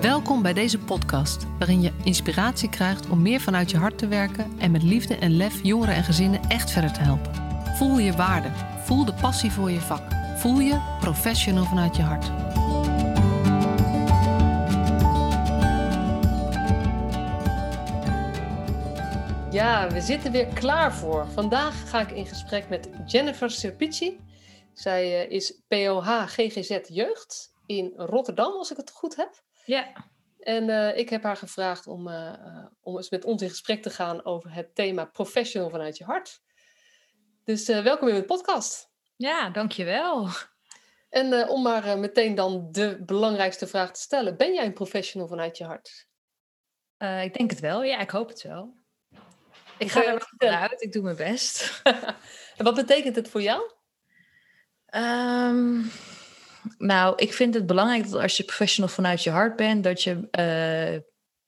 Welkom bij deze podcast, waarin je inspiratie krijgt om meer vanuit je hart te werken en met liefde en lef jongeren en gezinnen echt verder te helpen. Voel je waarde, voel de passie voor je vak, voel je professional vanuit je hart. Ja, we zitten weer klaar voor. Vandaag ga ik in gesprek met Jennifer Serpici. Zij eh, is POH GGZ Jeugd in Rotterdam, als ik het goed heb. Ja. En uh, ik heb haar gevraagd om, uh, om eens met ons in gesprek te gaan over het thema professional vanuit je hart. Dus uh, welkom in mijn podcast. Ja, dankjewel. En om maar meteen dan de belangrijkste vraag te stellen. Ben jij een professional vanuit je hart? ik denk het wel, ja, ik hoop het wel. Ik ga er wel uit, ik doe mijn best. en wat betekent het voor jou? Um, nou, ik vind het belangrijk dat als je professional vanuit je hart bent, dat je, uh,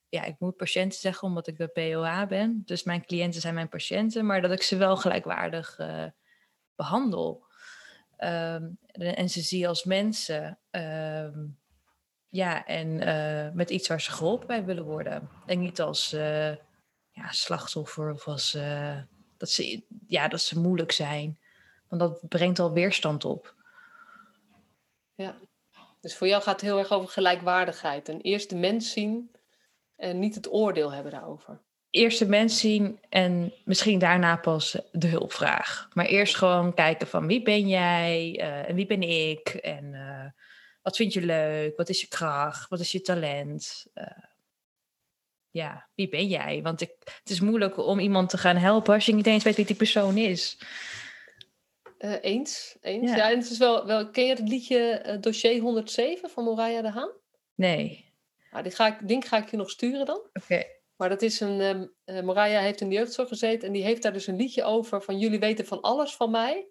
ja, ik moet patiënten zeggen omdat ik de POA ben. Dus mijn cliënten zijn mijn patiënten, maar dat ik ze wel gelijkwaardig uh, behandel. Um, en ze zie als mensen. Um, ja, en uh, met iets waar ze geholpen bij willen worden. En niet als ja, slachtoffer of als dat, ze, ja, dat ze moeilijk zijn. Want dat brengt al weerstand op. Ja, dus voor jou gaat het heel erg over gelijkwaardigheid. En eerst de mens zien en niet het oordeel hebben daarover. Eerst de mens zien en misschien daarna pas de hulpvraag. Maar eerst gewoon kijken van wie ben jij uh, en wie ben ik en uh, wat vind je leuk, wat is je kracht, wat is je talent. Uh, ja, wie ben jij? Want ik, het is moeilijk om iemand te gaan helpen als je niet eens weet wie die persoon is. Uh, eens, eens. Ja. ja. en het is wel, wel, ken je het liedje uh, Dossier 107 van Moraya de Haan? Nee. Nou, die ga ik, link ga ik je nog sturen dan. Oké. Okay. Maar dat is een, um, uh, Moraya heeft in de jeugdzorg gezeten en die heeft daar dus een liedje over van jullie weten van alles van mij,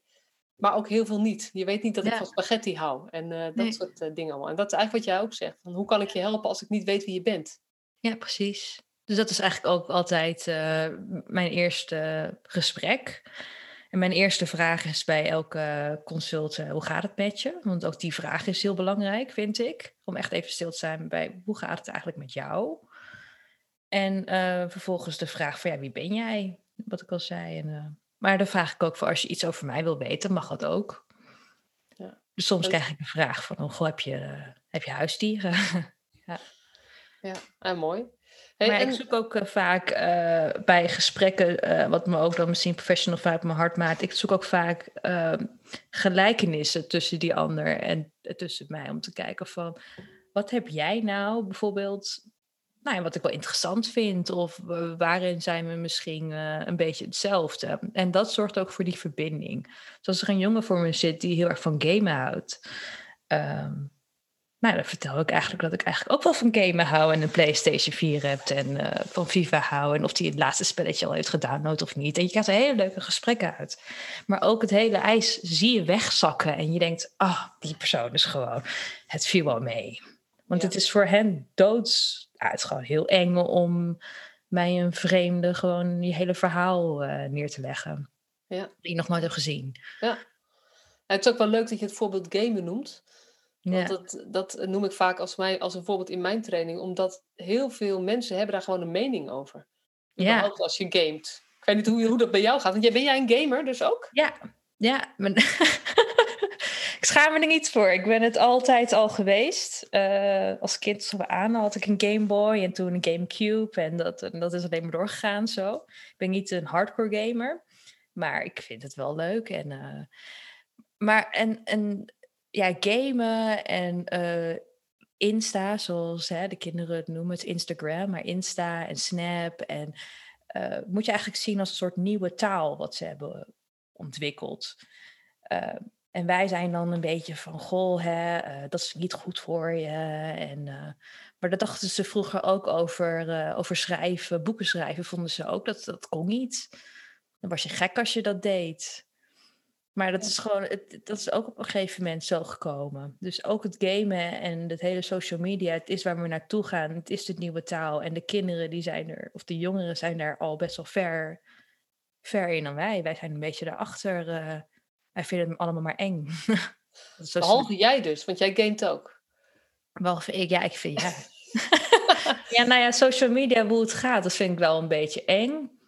maar ook heel veel niet. Je weet niet dat ja. ik van spaghetti hou en dat nee. soort dingen allemaal. En dat is eigenlijk wat jij ook zegt. Van, hoe kan ik je helpen als ik niet weet wie je bent? Ja, precies. Dus dat is eigenlijk ook altijd mijn eerste gesprek. En mijn eerste vraag is bij elke consult, hoe gaat het met je? Want ook die vraag is heel belangrijk, vind ik. Om echt even stil te zijn bij, hoe gaat het eigenlijk met jou? En uh, vervolgens de vraag van, ja, wie ben jij? Wat ik al zei. En, uh, maar dan vraag ik ook voor, als je iets over mij wil weten, mag dat ook. Ja. Dus soms dat... krijg ik een vraag van, oh, goh, heb je, heb je huisdieren? ja, ja mooi. Hey, maar en... ik zoek ook uh, vaak uh, bij gesprekken, uh, wat me ook dan misschien professional vaak mijn hart maakt. Ik zoek ook vaak gelijkenissen tussen die ander en tussen mij. Om te kijken van, wat heb jij nou bijvoorbeeld, nou ja, wat ik wel interessant vind. Of waarin zijn we misschien een beetje hetzelfde. En dat zorgt ook voor die verbinding. Dus als er een jongen voor me zit die heel erg van gamen houdt. Um, nou, dan vertel ik eigenlijk dat ik eigenlijk ook wel van gamen hou en een PlayStation 4 heb en uh, van FIFA hou en of die het laatste spelletje al heeft gedownload of niet. En je krijgt er hele leuke gesprekken uit. Maar ook het hele ijs zie je wegzakken en je denkt, ah, oh, die persoon is gewoon, het viel wel mee. Want ja. het is voor hen doods, ja, het is gewoon heel eng om mij een vreemde gewoon je hele verhaal uh, neer te leggen. Ja. Die je nog nooit hebt gezien. Ja. Het is ook wel leuk dat je het voorbeeld gamen noemt. Want dat, dat noem ik vaak als, mij, als een voorbeeld in mijn training, omdat heel veel mensen hebben daar gewoon een mening over. Ja. Überhaupt als je gamet. Ik weet niet hoe, hoe dat bij jou gaat. Want jij, ben jij een gamer dus ook? Ja, ja. mijn- ik schaam me er niet voor. Ik ben het altijd al geweest. Eh, als kind zo aan had ik een Game Boy en toen een Gamecube. En dat, en dat is alleen maar doorgegaan zo. Ik ben niet een hardcore gamer. Maar ik vind het wel leuk. En, eh, maar en, en ja, gamen en eh, Insta, zoals hè, de kinderen het noemen, het Instagram, maar Insta en Snap. En eh, moet je eigenlijk zien als een soort nieuwe taal wat ze hebben ontwikkeld. Uh, en wij zijn dan een beetje van, goh, hè, dat is niet goed voor je. En, maar dat dachten ze vroeger ook over, over schrijven, boeken schrijven, vonden ze ook dat dat kon niet. Dan was je gek als je dat deed. Maar dat is gewoon, het, dat is ook op een gegeven moment zo gekomen. Dus ook het gamen en het hele social media, het is waar we naartoe gaan. Het is de nieuwe taal. En de kinderen die zijn er, of de jongeren zijn daar al best wel ver, ver in dan wij. Wij zijn een beetje daarachter. Uh, wij vinden het allemaal maar eng. Behalve jij dus, want jij gamet ook. Behalve ik, ja, ik vind, ja. ja, nou ja, social media, hoe het gaat, dat vind ik wel een beetje eng.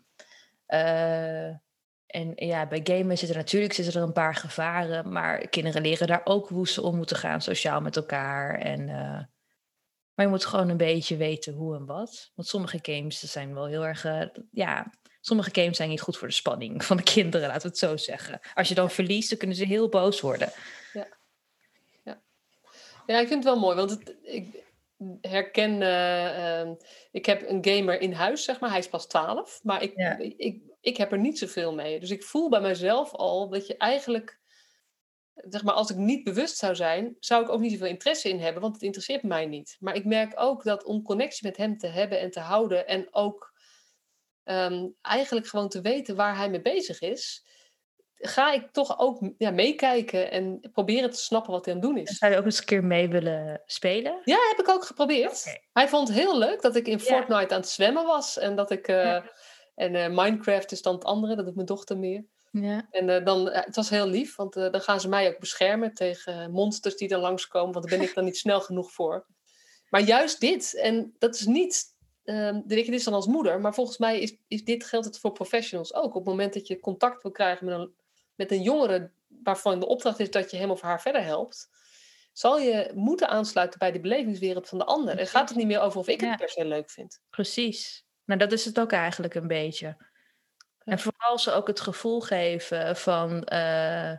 Uh, en ja, bij gamen zitten natuurlijk zitten er een paar gevaren, maar kinderen leren daar ook hoe ze om moeten gaan, sociaal met elkaar. En, uh, maar je moet gewoon een beetje weten hoe en wat. Want sommige games zijn wel heel erg, uh, ja, sommige games zijn niet goed voor de spanning van de kinderen, laten we het zo zeggen. Als je dan verliest, dan kunnen ze heel boos worden. Ja, ja. ja ik vind het wel mooi, want het, ik herken, uh, ik heb een gamer in huis, zeg maar, hij is pas 12, maar ik, ja. ik, ik heb er niet zoveel mee. Dus ik voel bij mezelf al dat je eigenlijk, zeg maar, als ik niet bewust zou zijn, zou ik ook niet zoveel interesse in hebben, want het interesseert mij niet. Maar ik merk ook dat om connectie met hem te hebben en te houden en ook um, eigenlijk gewoon te weten waar hij mee bezig is, ga ik toch ook ja, meekijken en proberen te snappen wat hij aan het doen is. Zou je ook eens een keer mee willen spelen? Ja, heb ik ook geprobeerd. Hij vond het heel leuk dat ik in Fortnite aan het zwemmen was en dat ik. Uh, en uh, Minecraft is dan het andere, dat doet mijn dochter meer. Ja. En uh, dan, het was heel lief, want dan gaan ze mij ook beschermen tegen monsters die er langskomen, want daar ben ik dan niet snel genoeg voor. Maar juist dit, en dat is niet, um, dit is dan als moeder, maar volgens mij is, is dit geldt het voor professionals ook. Op het moment dat je contact wil krijgen met een, met een jongere waarvan de opdracht is dat je hem of haar verder helpt, zal je moeten aansluiten bij de belevingswereld van de ander. En gaat het niet meer over of ik het per se leuk vind. Precies. Nou, dat is het ook eigenlijk een beetje. En vooral ze ook het gevoel geven van uh,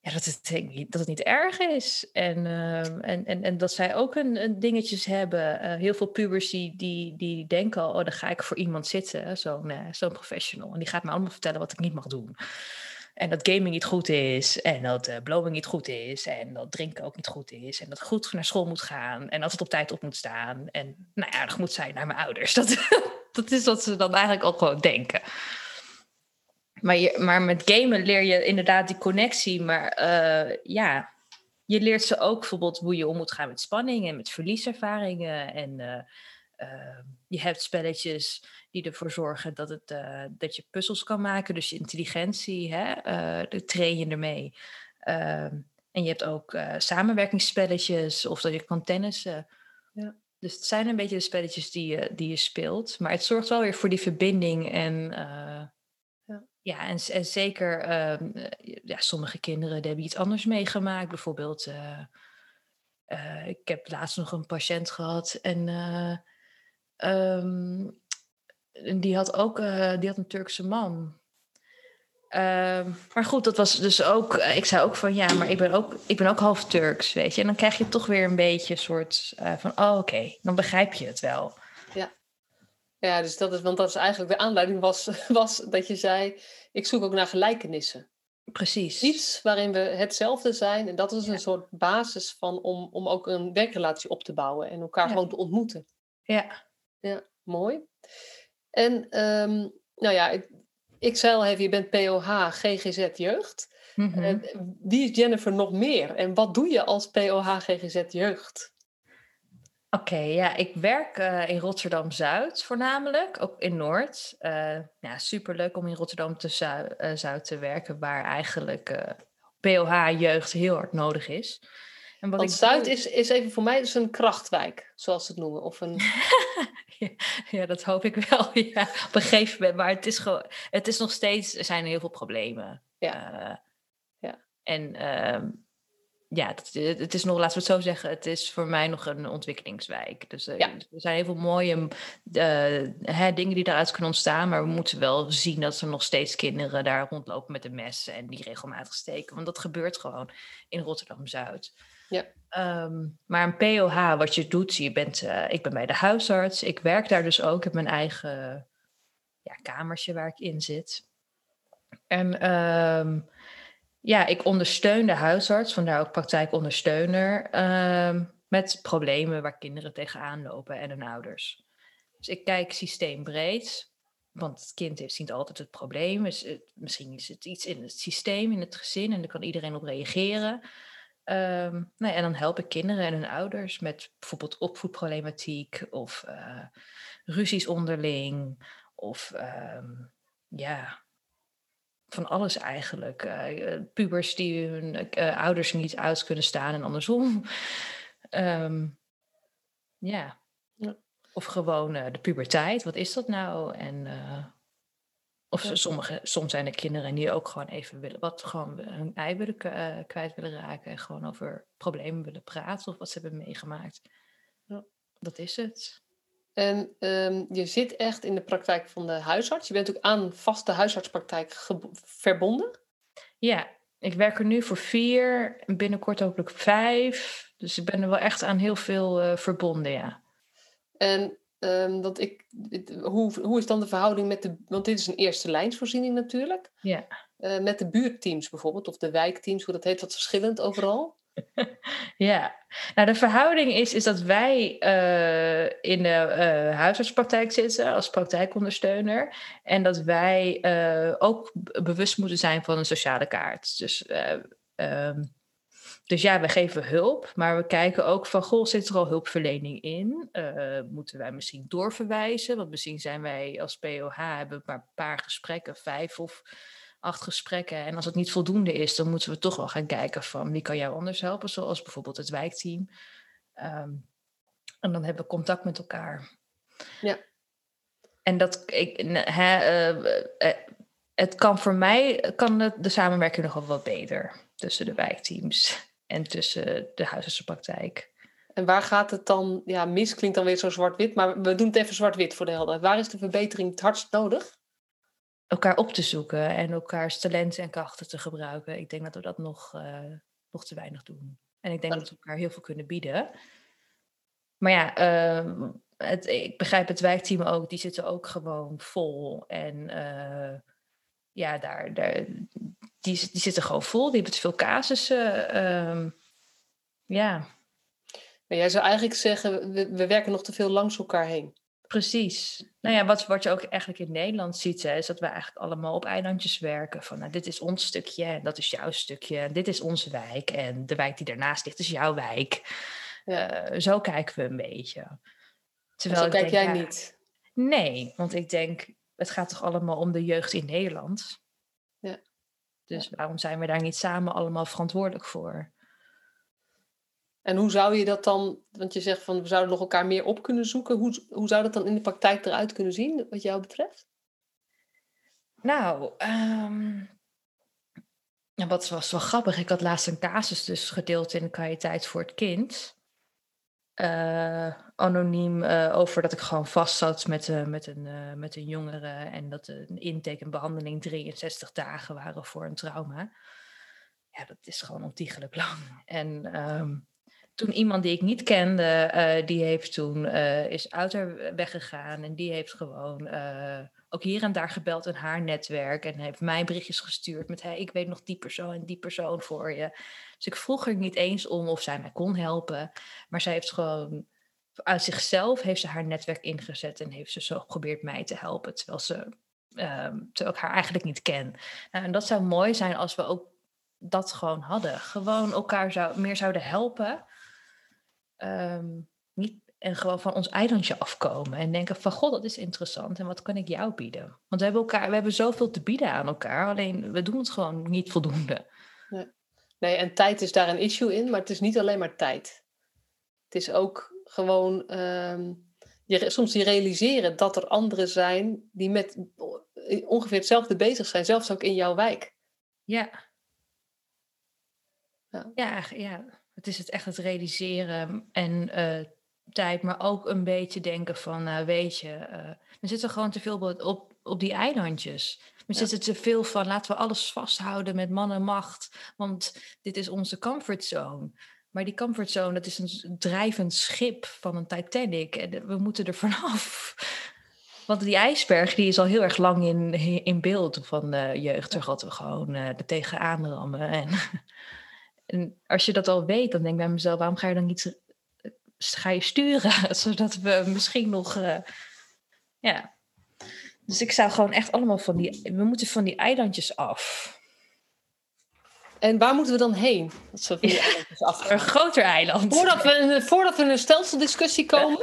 ja, dat, het, dat het niet erg is. En, uh, en, en, en dat zij ook een, een dingetjes hebben. Uh, heel veel pubers die, die, die denken al, oh, dan ga ik voor iemand zitten, zo'n zo'n professional. En die gaat me allemaal vertellen wat ik niet mag doen. En dat gaming niet goed is. En dat uh, blowing niet goed is. En dat drinken ook niet goed is. En dat goed naar school moet gaan. En altijd op tijd op moet staan. En nou ja, aardig moet zijn naar mijn ouders. Dat, dat is wat ze dan eigenlijk ook gewoon denken. Maar, je, maar met gamen leer je inderdaad die connectie. Maar uh, ja, je leert ze ook bijvoorbeeld hoe je om moet gaan met spanning en met verlieservaringen. En uh, je hebt spelletjes die ervoor zorgen dat, het, uh, dat je puzzels kan maken. Dus je intelligentie, hè, uh, train je ermee. Uh, en je hebt ook uh, samenwerkingsspelletjes of dat je kan tennissen. Ja. Dus het zijn een beetje de spelletjes die je, die je speelt. Maar het zorgt wel weer voor die verbinding. En ja. ja, en, en zeker ehm, ja, sommige kinderen hebben iets anders meegemaakt. Bijvoorbeeld, ik heb laatst nog een patiënt gehad en... Um, die had ook uh, die had een Turkse man. Uh, maar goed, dat was dus ook. Uh, ik zei ook van ja, maar ik ben ook, ik ben ook half Turks, weet je. En dan krijg je toch weer een beetje een soort uh, van: oh, oké, okay, dan begrijp je het wel. Ja. Ja, dus dat is, want dat is eigenlijk de aanleiding was, was dat je zei: ik zoek ook naar gelijkenissen. Precies. Iets waarin we hetzelfde zijn. En dat is ja. een soort basis van om, om ook een werkrelatie op te bouwen en elkaar ja. gewoon te ontmoeten. Ja. Ja, mooi. En um, nou ja, ik, ik zei al je bent POH GGZ Jeugd. Mm -hmm. uh, wie is Jennifer nog meer? En wat doe je als POH GGZ Jeugd? Oké, okay, ja, ik werk uh, in Rotterdam-Zuid voornamelijk, ook in Noord. Uh, ja, superleuk om in Rotterdam-Zuid te werken, waar eigenlijk POH-jeugd heel hard nodig is. En wat Want Zuid doe... is, is even voor mij dus een krachtwijk, zoals ze het noemen. Of een... ja, dat hoop ik wel. Ja, op een gegeven moment. Maar het is, gewoon, het is nog steeds, er zijn heel veel problemen. Ja. Uh, ja. En uh, ja, het, het, is nog, laten we het zo zeggen, het is voor mij nog een ontwikkelingswijk. Dus uh, ja. er zijn heel veel mooie hè, dingen die daaruit kunnen ontstaan. Maar we moeten wel zien dat er nog steeds kinderen daar rondlopen met een mes en die regelmatig steken. Want dat gebeurt gewoon in Rotterdam-Zuid. Ja. Um, maar een POH, wat je doet, je bent, uh, ik ben bij de huisarts, ik werk daar dus ook, ik heb mijn eigen ja, kamertje waar ik in zit. En um, ja, ik ondersteun de huisarts, vandaar ook praktijkondersteuner, um, met problemen waar kinderen tegenaan lopen en hun ouders. Dus ik kijk systeembreed, want het kind heeft niet altijd het probleem. Dus het, misschien is het iets in het systeem, in het gezin, en daar kan iedereen op reageren. Um, nou ja, en dan help ik kinderen en hun ouders met bijvoorbeeld opvoedproblematiek of uh, ruzies onderling of um, ja, van alles eigenlijk. Uh, pubers die hun uh, ouders niet uit kunnen staan en andersom. Um, Ja. ja. Of gewoon de puberteit, wat is dat nou? En of sommige, soms zijn er kinderen die ook gewoon even willen, wat gewoon hun ei willen kwijt willen raken en gewoon over problemen willen praten of wat ze hebben meegemaakt. Ja. Dat is het. En um, je zit echt in de praktijk van de huisarts. Je bent ook aan vaste huisartspraktijk verbonden? Ja, ik werk er nu voor vier, binnenkort hopelijk vijf. Dus ik ben er wel echt aan heel veel uh, verbonden, ja. En um, dat ik, hoe, hoe is dan de verhouding met de... Want dit is een eerste lijnsvoorziening natuurlijk. Ja. Uh, met de buurtteams bijvoorbeeld, of de wijkteams, hoe dat heet, wat verschillend overal. ja, nou de verhouding is, is dat wij uh, in de uh, huisartspraktijk zitten als praktijkondersteuner. En dat wij ook bewust moeten zijn van een sociale kaart. Dus, um, dus ja, we geven hulp, maar we kijken ook van, goh, zit er al hulpverlening in? moeten wij misschien doorverwijzen? Want misschien zijn wij als POH, hebben maar een paar gesprekken, vijf of acht gesprekken. En als het niet voldoende is, dan moeten we toch wel gaan kijken van wie kan jou anders helpen, zoals bijvoorbeeld het wijkteam. Um, en dan hebben we contact met elkaar. Ja. En dat, ik, hè, uh, het kan voor mij, kan de, de samenwerking nog wel wat beter tussen de wijkteams en tussen de huisartsenpraktijk. En waar gaat het dan, ja, mis klinkt dan weer zo zwart-wit, maar we doen het even zwart-wit voor de helderheid. Waar is de verbetering het hardst nodig? elkaar op te zoeken en elkaars talenten en krachten te gebruiken. Ik denk dat we dat nog, uh, nog te weinig doen. En ik denk dat we elkaar heel veel kunnen bieden. Maar ja, uh, het, ik begrijp het wijkteam ook, die zitten ook gewoon vol. En uh, ja, daar, daar, die, die zitten gewoon vol, die hebben te veel casussen. Uh, ja. Maar jij zou eigenlijk zeggen, we, we werken nog te veel langs elkaar heen. Precies. Nou ja, wat, wat je ook eigenlijk in Nederland ziet, hè, is dat we eigenlijk allemaal op eilandjes werken. Van nou, dit is ons stukje en dat is jouw stukje. En dit is onze wijk en de wijk die daarnaast ligt is jouw wijk. Ja. Uh, zo kijken we een beetje. Terwijl zo kijk jij niet? Nee, want ik denk, het gaat toch allemaal om de jeugd in Nederland. Ja. Dus waarom zijn we daar niet samen allemaal verantwoordelijk voor? En hoe zou je dat dan, want je zegt van we zouden nog elkaar meer op kunnen zoeken. Hoe, hoe zou dat dan in de praktijk eruit kunnen zien, wat jou betreft? Nou, um, wat was wel grappig. Ik had laatst een casus dus gedeeld in de kwaliteit voor het kind. Uh, anoniem uh, over dat ik gewoon vast zat met, uh, met, een, met een jongere en dat een intake en behandeling 63 dagen waren voor een trauma. Ja, dat is gewoon ontiegelijk lang. En um, toen iemand die ik niet kende, die heeft toen, is uit haar weggegaan en die heeft gewoon ook hier en daar gebeld in haar netwerk en heeft mij berichtjes gestuurd met, hey, ik weet nog die persoon en die persoon voor je. Dus ik vroeg er niet eens om of zij mij kon helpen, maar zij heeft gewoon uit zichzelf heeft ze haar netwerk ingezet en heeft ze zo geprobeerd mij te helpen, terwijl ze, um, terwijl ik haar eigenlijk niet ken. Nou, en dat zou mooi zijn als we ook dat gewoon hadden. Gewoon elkaar zou, meer zouden helpen um, niet, en gewoon van ons eilandje afkomen en denken van god, dat is interessant en wat kan ik jou bieden? Want we hebben elkaar, we hebben zoveel te bieden aan elkaar, alleen we doen het gewoon niet voldoende. Nee, nee en tijd is daar een issue in, maar het is niet alleen maar tijd. Het is ook gewoon um, je, soms je realiseren dat er anderen zijn die met ongeveer hetzelfde bezig zijn, zelfs ook in jouw wijk. Ja. Ja, ja, ja het is het echt het realiseren en uh, tijd, maar ook een beetje denken van, uh, weet je, uh, we zitten gewoon te veel op, op die eilandjes. We ja. zitten te veel van, laten we alles vasthouden met man en macht, want dit is onze comfortzone. Maar die comfortzone, dat is een drijvend schip van een Titanic en we moeten er vanaf. Want die ijsberg die is al heel erg lang in, in beeld van de jeugd. Daar we gewoon uh, er tegenaan rammen. En en als je dat al weet, dan denk ik bij mezelf, waarom ga je dan niet ga je sturen, zodat we misschien nog, uh, ja. Dus ik zou gewoon echt allemaal van die, we moeten van die eilandjes af. En waar moeten we dan heen? Dat af. Een groter eiland. Voordat we, voordat we in een stelseldiscussie komen.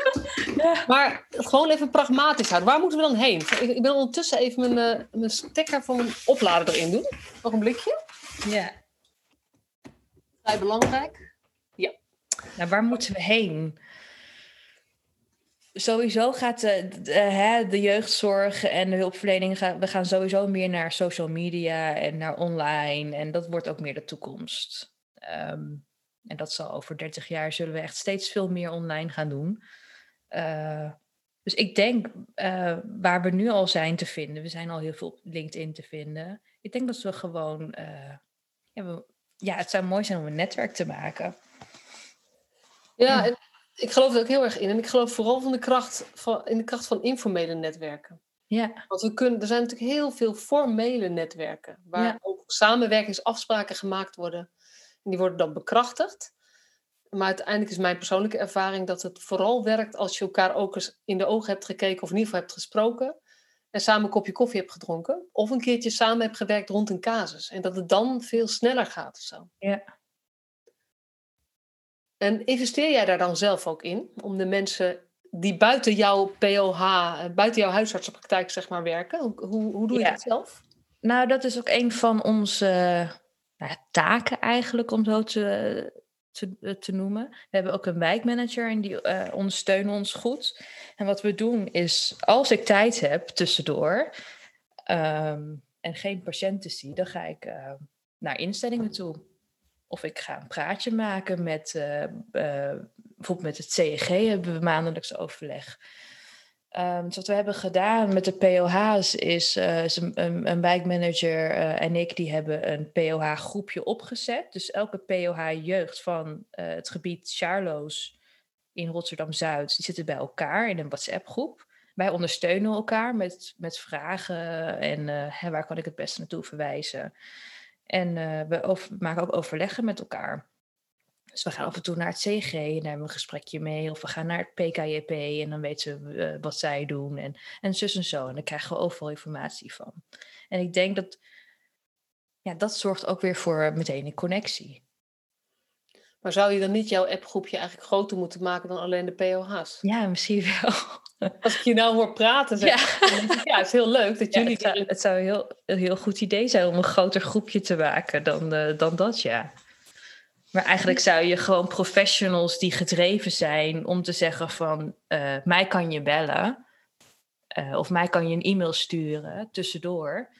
Ja. Maar gewoon even pragmatisch houden. Waar moeten we dan heen? Ik, wil ondertussen even mijn, uh, mijn stekker van mijn oplader erin doen. Nog een blikje. Ja. Vrij belangrijk. Ja. Nou, waar moeten we heen? Sowieso gaat de, de, de, jeugdzorg en de hulpverlening... Gaan, we gaan sowieso meer naar social media en naar online. En dat wordt ook meer de toekomst. Ehm, en dat zal over 30 jaar zullen we echt steeds veel meer online gaan doen. Uh, dus ik denk uh, waar we nu al zijn te vinden, we zijn al heel veel op LinkedIn te vinden. Ik denk dat we gewoon, uh, ja, we, ja, het zou mooi zijn om een netwerk te maken. Ja, en ik geloof er ook heel erg in. En ik geloof vooral van de kracht van, in de kracht van informele netwerken. Ja. Want we kunnen, er zijn natuurlijk heel veel formele netwerken, waar ook samenwerkingsafspraken gemaakt worden. En die worden dan bekrachtigd. Maar uiteindelijk is mijn persoonlijke ervaring dat het vooral werkt als je elkaar ook eens in de ogen hebt gekeken of in ieder geval hebt gesproken. En samen een kopje koffie hebt gedronken. Of een keertje samen hebt gewerkt rond een casus. En dat het dan veel sneller gaat of zo. Ja. En investeer jij daar dan zelf ook in? Om de mensen die buiten jouw POH, buiten jouw huisartsenpraktijk zeg maar werken. Hoe, hoe, doe je dat zelf? Nou, dat is ook een van onze nou, taken eigenlijk om zo te, te, eh, te noemen. We hebben ook een wijkmanager en die uh, ondersteunen ons goed. En wat we doen is, als ik tijd heb tussendoor ehm, en geen patiënten zie, dan ga ik uh, naar instellingen toe. Of ik ga een praatje maken met, bijvoorbeeld met het CEG hebben we maandelijks overleg. Um, dus wat we hebben gedaan met de POH's is, uh, een, een, wijkmanager en ik die hebben een POH-groepje opgezet. Dus elke POH-jeugd van het gebied Charloes in Rotterdam-Zuid, die zitten bij elkaar in een WhatsApp-groep. Wij ondersteunen elkaar met, met vragen en waar kan ik het beste naartoe verwijzen. En we over, maken ook overleggen met elkaar. Dus we gaan af en toe naar het CG en daar hebben we een gesprekje mee. Of we gaan naar het PKJP en dan weten we uh, wat zij doen. En, en zus en zo. En dan krijgen we overal informatie van. En ik denk dat ja, dat zorgt ook weer voor meteen een connectie. Maar zou je dan niet jouw appgroepje eigenlijk groter moeten maken dan alleen de POH's? Ja, misschien wel. Als ik je nou hoor praten, zeg ja. ja, het is heel leuk dat jullie... het, zou, het zou een heel, een heel goed idee zijn om een groter groepje te maken dan, uh, dan dat, ja. Maar eigenlijk zou je gewoon professionals die gedreven zijn om te zeggen van uh, mij kan je bellen uh, of mij kan je een e-mail sturen tussendoor.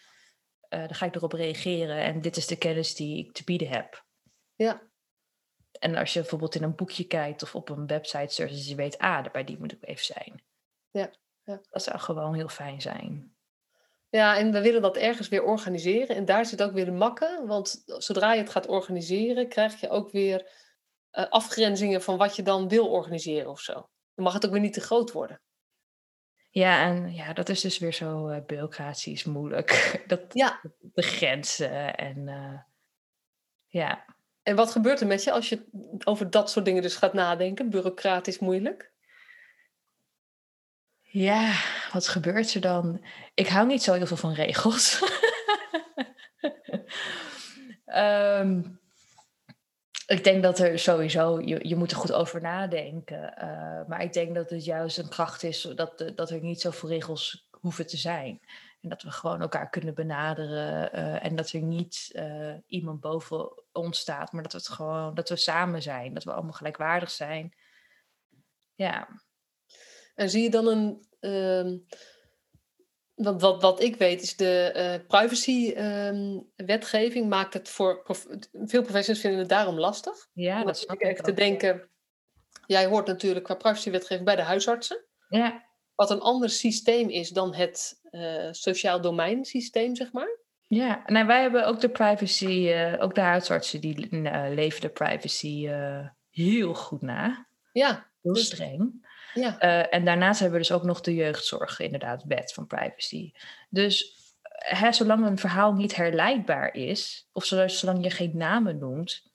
Dan ga ik erop reageren en dit is de kennis die ik te bieden heb. Ja. En als je bijvoorbeeld in een boekje kijkt of op een website search, dus je weet, ah, bij die moet ik even zijn. Ja. ja. Dat zou gewoon heel fijn zijn. Ja, en we willen dat ergens weer organiseren. En daar zit ook weer de makken. Want zodra je het gaat organiseren, krijg je ook weer uh, afgrenzingen van wat je dan wil organiseren of zo. Dan mag het ook weer niet te groot worden. Ja, en ja, dat is dus weer zo uh, bureaucratisch moeilijk. Dat, ja. De grenzen en uh, ja. En wat gebeurt er met je als je over dat soort dingen dus gaat nadenken? Bureaucratisch moeilijk? Ja, wat gebeurt er dan? Ik hou niet zo heel veel van regels. um, ik denk dat er sowieso, je, je moet er goed over nadenken. Uh, maar ik denk dat het juist een kracht is dat, dat er niet zoveel regels hoeven te zijn. En dat we gewoon elkaar kunnen benaderen. Uh, en dat er niet uh, iemand boven ons staat, maar dat, we het gewoon, dat we samen zijn. Dat we allemaal gelijkwaardig zijn. Ja. En zie je dan een. Um, wat, wat, wat ik weet is de uh, privacy-wetgeving um, maakt het voor. Prof, veel professionals vinden het daarom lastig. Ja, dat snap ik. Even te denken. Jij hoort natuurlijk qua privacy-wetgeving bij de huisartsen. Ja. Wat een ander systeem is dan het uh, sociaal domeinsysteem, zeg maar. Ja, nou, wij hebben ook de privacy, uh, ook de huisartsen die leven de privacy heel goed na. Ja. Heel dus, streng. Ja. Uh, en daarnaast hebben we dus ook nog de jeugdzorg, inderdaad, wet van privacy. Dus hè, zolang een verhaal niet herleidbaar is, of zolang je geen namen noemt,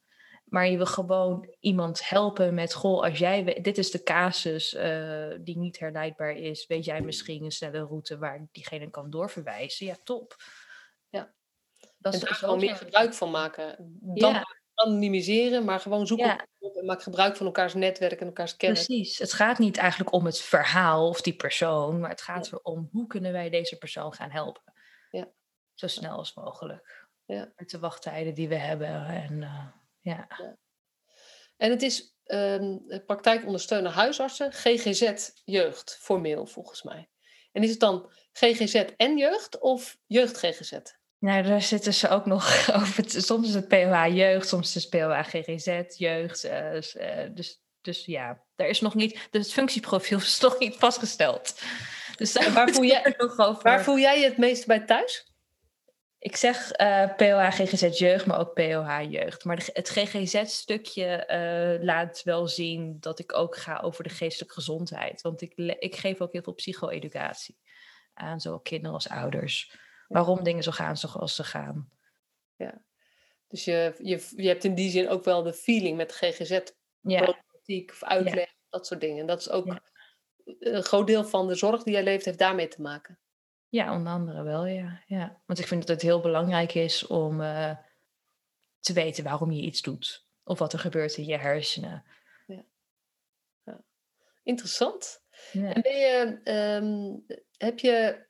maar je wil gewoon iemand helpen met, goh, als jij, dit is de casus uh, die niet herleidbaar is, weet jij misschien een snelle route waar diegene kan doorverwijzen? Ja, top. Ja. Dat is daar gewoon meer gebruik van maken. Dan ja anonimiseren, maar gewoon zoeken ja. op en maak gebruik van elkaars netwerk en elkaars kennis. Precies. Het gaat niet eigenlijk om het verhaal of die persoon, maar het gaat ja. om hoe kunnen wij deze persoon gaan helpen. Ja. Zo snel als mogelijk. Ja. Met de wachttijden die we hebben. En, uh, ja. ja. En het is um, huisartsen, GGZ jeugd, formeel volgens mij. En is het dan GGZ en jeugd of jeugd GGZ? Nou, daar zitten ze ook nog over. Soms is het POH jeugd, soms is het POH GGZ jeugd. Uh, dus, dus ja, er is nog niet, dus het functieprofiel is nog niet vastgesteld. Dus waar, voel jij, nog over. waar voel jij je het meest bij thuis? Ik zeg uh, eh, POH GGZ jeugd, maar ook POH jeugd. Maar het GGZ-stukje uh, laat wel zien dat ik ook ga over de geestelijke gezondheid. Want ik, ik geef ook heel veel psycho-educatie aan zowel kinderen als ouders. Waarom dingen zo gaan zoals ze gaan. Ja, dus je, je, je hebt in die zin ook wel de feeling met GGZ, problematiek of uitleg, dat soort dingen. Dat is ook een groot deel van de zorg die jij leeft, heeft daarmee te maken. Ja, onder andere wel, ja. ja. Want ik vind dat het heel belangrijk is om uh, te weten waarom je iets doet. Of wat er gebeurt in je hersenen. Ja. ja. Interessant. Ja. En ben je, um, heb je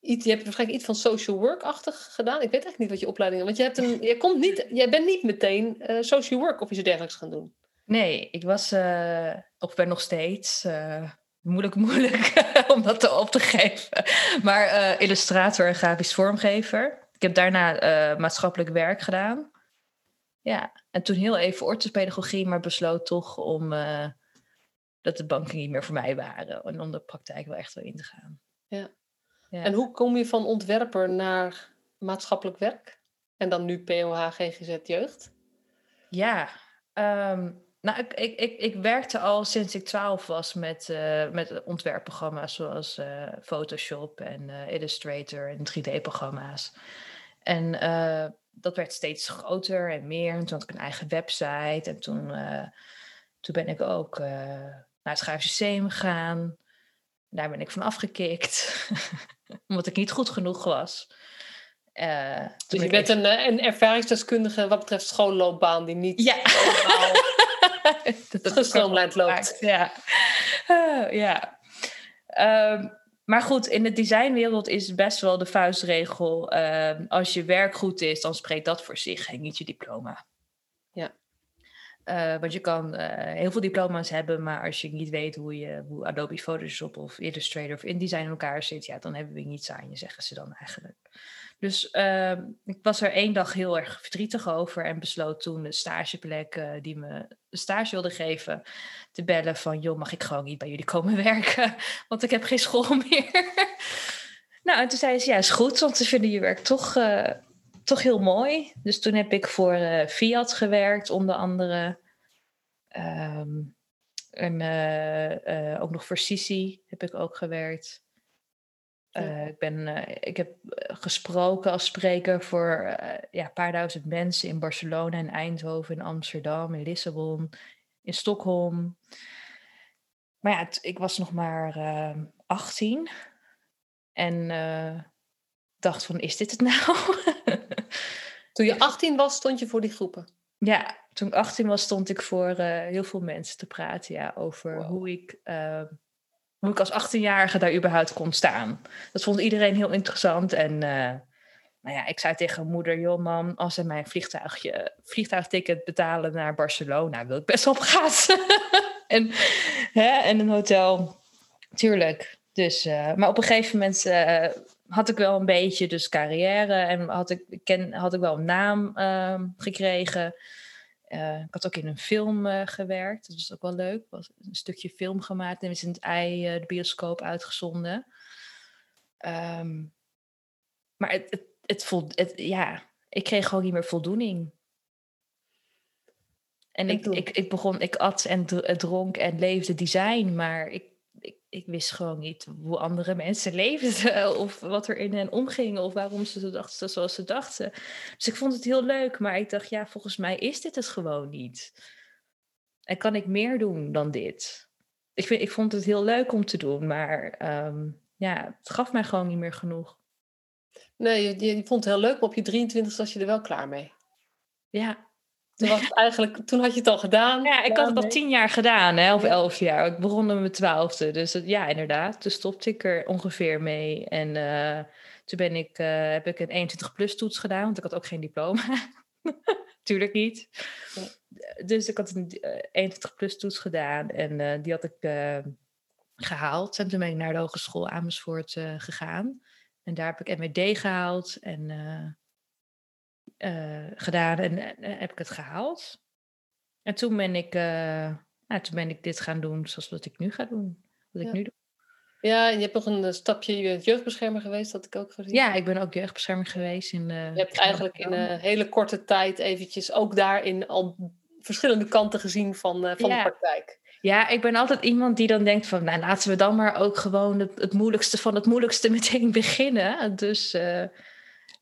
iets, je hebt waarschijnlijk iets van social work-achtig gedaan. Ik weet eigenlijk niet wat je opleiding is. Want je, hebt een, je komt niet, jij bent niet meteen uh, social work of iets dergelijks gaan doen. Nee, ik was, uh, of ben nog steeds, moeilijk, moeilijk om dat op te geven. Maar uh, illustrator en grafisch vormgever. Ik heb daarna uh, maatschappelijk werk gedaan. Ja, en toen heel even orthopedagogie, maar besloot toch om uh, dat de banken niet meer voor mij waren. En om de praktijk wel echt wel in te gaan. Ja. ja. En hoe kom je van ontwerper naar maatschappelijk werk? En dan nu POH GGZ Jeugd? Ja, um, nou, ik, ik, ik, ik, werkte al sinds ik twaalf was met, uh, met ontwerpprogramma's zoals uh, Photoshop en uh, Illustrator en 3D-programma's. En dat werd steeds groter en meer. En toen had ik een eigen website. En toen, toen ben ik ook naar het Museum gegaan. Daar ben ik van afgekikt, omdat ik niet goed genoeg was. dus je bent een, een ervaringsdeskundige wat betreft schoolloopbaan die niet ja. dat gestroomlijnd loopt. Ja. Uh, ja. Um, maar goed, in de designwereld is best wel de vuistregel: uh, als je werk goed is, dan spreekt dat voor zich en niet je diploma. Ja. Uh, want je kan eh, heel veel diploma's hebben, maar als je niet weet hoe, je, hoe Adobe Photoshop of Illustrator of InDesign in elkaar zit, ja, dan hebben we niets aan je, zeggen ze dan eigenlijk. Dus ehm, ik was er één dag heel erg verdrietig over en besloot toen de stageplek uh, die me een stage wilde geven te bellen van joh, mag ik gewoon niet bij jullie komen werken, want ik heb geen school meer. nou, en toen zei ze ja, is goed, want ze vinden je werk toch, uh, toch heel mooi. Dus toen heb ik voor uh, Fiat gewerkt, onder andere. Um, en ook nog voor Sisi heb ik ook gewerkt. Uh, ik, ben, uh, ik heb eh, gesproken als spreker voor uh, ja, een paar duizend mensen in Barcelona, in Eindhoven, in Amsterdam, in Lissabon, in Stockholm. Maar ja, ik was nog maar 18 en dacht van, is dit het nou? toen je 18 was, stond je voor die groepen? Ja, toen ik 18 was, stond ik voor heel veel mensen te praten ja, over hoe ik hoe ik als 18-jarige daar überhaupt kon staan. Dat vond iedereen heel interessant. En uh, nou ja, ik zei tegen moeder, joh als ze mijn vliegtuigje, vliegtuigticket betalen naar Barcelona, wil ik best op gaan. en, hè, en een hotel, tuurlijk. Dus, uh, maar op een gegeven moment uh, had ik wel een beetje dus carrière en had ik, ken, had ik wel een naam uh, gekregen. Uh, ik had ook in een film uh, gewerkt. Dat was ook wel leuk. Was een stukje film gemaakt en is in het ei uh, de bioscoop uitgezonden. Um, maar het, het, het, voelt, het, ja, ik kreeg gewoon niet meer voldoening. En ik, ik, ik begon, ik at en dronk en leefde design, maar ik ik wist gewoon niet hoe andere mensen leefden of wat er in hen omging of waarom ze dachten zoals ze dachten. Dus ik vond het heel leuk, maar ik dacht, ja, volgens mij is dit het gewoon niet. En kan ik meer doen dan dit? Ik, vind, ik vond het heel leuk om te doen, maar um, ja, het gaf mij gewoon niet meer genoeg. Nee, je, je vond het heel leuk, maar op je 23 was je er wel klaar mee. Ja, toen, was het eigenlijk, toen had je het al gedaan. Ja, ik had het al tien jaar gedaan, hè, of elf jaar. Ik begon met mijn twaalfde. Dus ja, inderdaad. Toen stopte ik er ongeveer mee. En uh, toen ben ik, uh, heb ik een 21 plus toets gedaan, want ik had ook geen diploma. tuurlijk niet. Dus ik had een 21 plus toets gedaan en die had ik gehaald. En toen ben ik naar de Hogeschool Amersfoort gegaan. En daar heb ik MWD gehaald en gedaan en heb ik het gehaald. En toen ben ik, nou, toen ben ik dit gaan doen zoals wat ik nu ga doen. Wat ik nu doe. Ja, en je hebt nog een eh, stapje, je bent jeugdbeschermer geweest, dat ik ook gezien. Ja, ik ben ook jeugdbeschermer geweest. In, je hebt eigenlijk in een hele korte tijd eventjes ook daarin al verschillende kanten gezien van, uh, van de praktijk. Ja, ik ben altijd iemand die dan denkt van, nou laten we dan maar ook gewoon het, het moeilijkste van het moeilijkste meteen beginnen. Dus uh,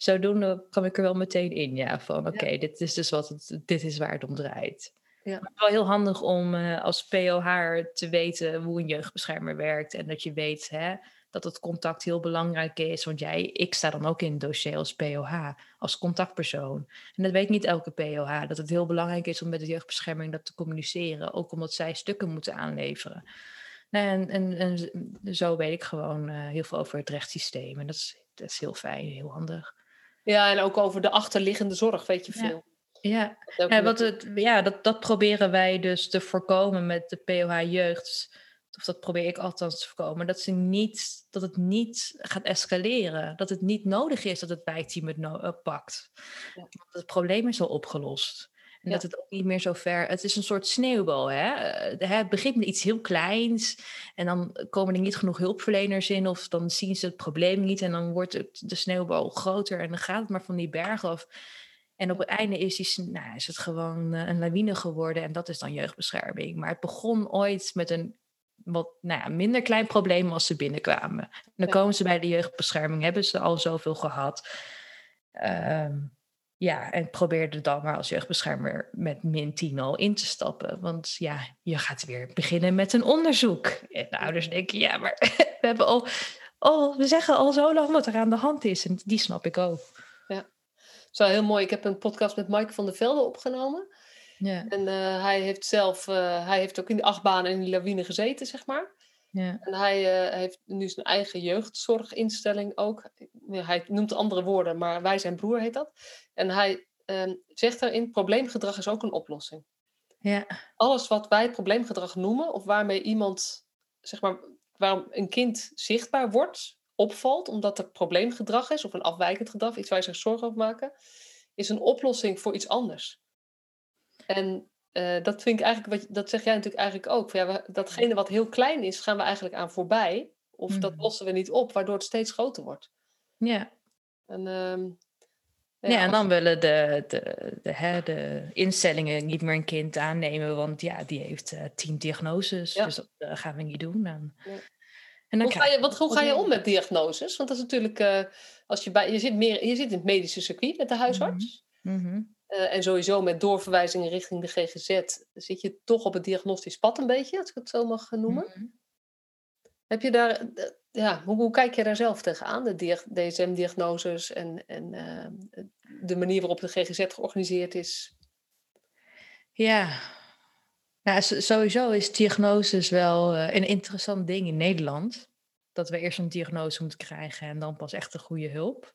zodoende kwam ik er wel meteen in, ja, van oké, dit is dus wat het, dit is waar het om draait. Ja. Maar wel heel handig om uh, als POH te weten hoe een jeugdbeschermer werkt. En dat je weet hè, dat het contact heel belangrijk is. Want jij, ik sta dan ook in het dossier als POH, als contactpersoon. En dat weet niet elke POH, dat het heel belangrijk is om met de jeugdbescherming dat te communiceren. Ook omdat zij stukken moeten aanleveren. Nou, en, en, en, zo weet ik gewoon uh, heel veel over het rechtssysteem. En dat is, dat is heel fijn, heel handig. Ja, en ook over de achterliggende zorg weet je veel. Ja, ja, wat het, ja dat, dat proberen wij dus te voorkomen met de POH jeugd. Of dat probeer ik althans te voorkomen. Dat, ze niet, dat het niet gaat escaleren. Dat het niet nodig is dat het wijkteam het no uh, pakt. Ja. Want het probleem is al opgelost. En dat het ook niet meer zo ver... Het is een soort sneeuwbal, hè? Eh, het begint met iets heel kleins. En dan komen er niet genoeg hulpverleners in. Of dan zien ze het probleem niet. En dan wordt het, de sneeuwbal groter. En dan gaat het maar van die berg af. En op het einde is, die, nou, is het gewoon eh, een lawine geworden en dat is dan jeugdbescherming. Maar het begon ooit met een wat nou ja, minder klein probleem als ze binnenkwamen. En dan komen ze bij de jeugdbescherming, hebben ze al zoveel gehad. Uh, ja, en probeerde dan maar als jeugdbeschermer met min 10 al in te stappen. Want ja, je gaat weer beginnen met een onderzoek. En de ouders denken, ja, maar we hebben al, al, we zeggen al zo lang wat er aan de hand is. En die snap ik ook. Ja. Zo heel mooi. Ik heb een podcast met Mike van der Velde opgenomen. Ja. En uh, hij heeft zelf, uh, hij heeft ook in de achtbaan en in die lawine gezeten, zeg maar. Ja. En hij uh, heeft nu zijn eigen jeugdzorginstelling ook. Hij noemt andere woorden, maar Wij zijn broer heet dat. En hij ehm, zegt daarin, probleemgedrag is ook een oplossing. Ja. Alles wat wij probleemgedrag noemen, of waarmee iemand, zeg maar, waarom een kind zichtbaar wordt, opvalt, omdat er probleemgedrag is of een afwijkend gedrag, iets waar je zich zorgen over maken, is een oplossing voor iets anders. En uh, dat vind ik eigenlijk, wat, dat zeg jij natuurlijk eigenlijk ook. Ja, datgene wat heel klein is, gaan we eigenlijk aan voorbij. Of dat mm. lossen we niet op, waardoor het steeds groter wordt. Ja. En, um, ja, en dan willen de, de, de, hè, de instellingen niet meer een kind aannemen, want ja, die heeft uh, tien diagnoses. Dus dat uh, gaan we niet doen. Dan. Ja. En hoe, ga je, wat, hoe ga je om met diagnoses? Want dat is natuurlijk, uh, als je, bij, je, zit meer, je zit in het medische circuit met de huisarts. Mm -hmm. Uh, en sowieso met doorverwijzingen richting de GGZ zit je toch op het diagnostisch pad een beetje, als ik het zo mag noemen. Mm -hmm. Heb je daar, uh, ja, hoe, hoe, kijk je daar zelf tegenaan, de DSM-diagnoses en, en de manier waarop de GGZ georganiseerd is? Ja, nou, sowieso is diagnoses wel uh, een interessant ding in Nederland. Dat we eerst een diagnose moeten krijgen en dan pas echt een goede hulp.